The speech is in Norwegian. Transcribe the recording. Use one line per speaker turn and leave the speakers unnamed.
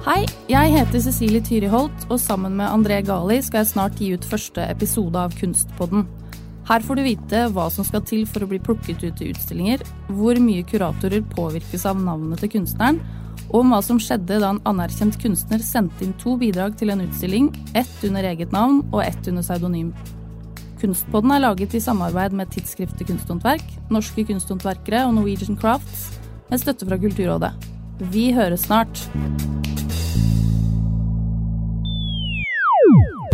Hei, jeg heter Cecilie Tyri Holt, og sammen med André Gali skal jeg snart gi ut første episode av Kunstpodden. Her får du vite hva som skal til for å bli plukket ut i utstillinger, hvor mye kuratorer påvirkes av navnet til kunstneren, og om hva som skjedde da en anerkjent kunstner sendte inn to bidrag til en utstilling, ett under eget navn og ett under pseudonym. Kunstpodden er laget i samarbeid med tidsskriftet Kunsthåndverk, Norske kunsthåndverkere og Norwegian Crafts, med støtte fra Kulturrådet. Vi høres snart.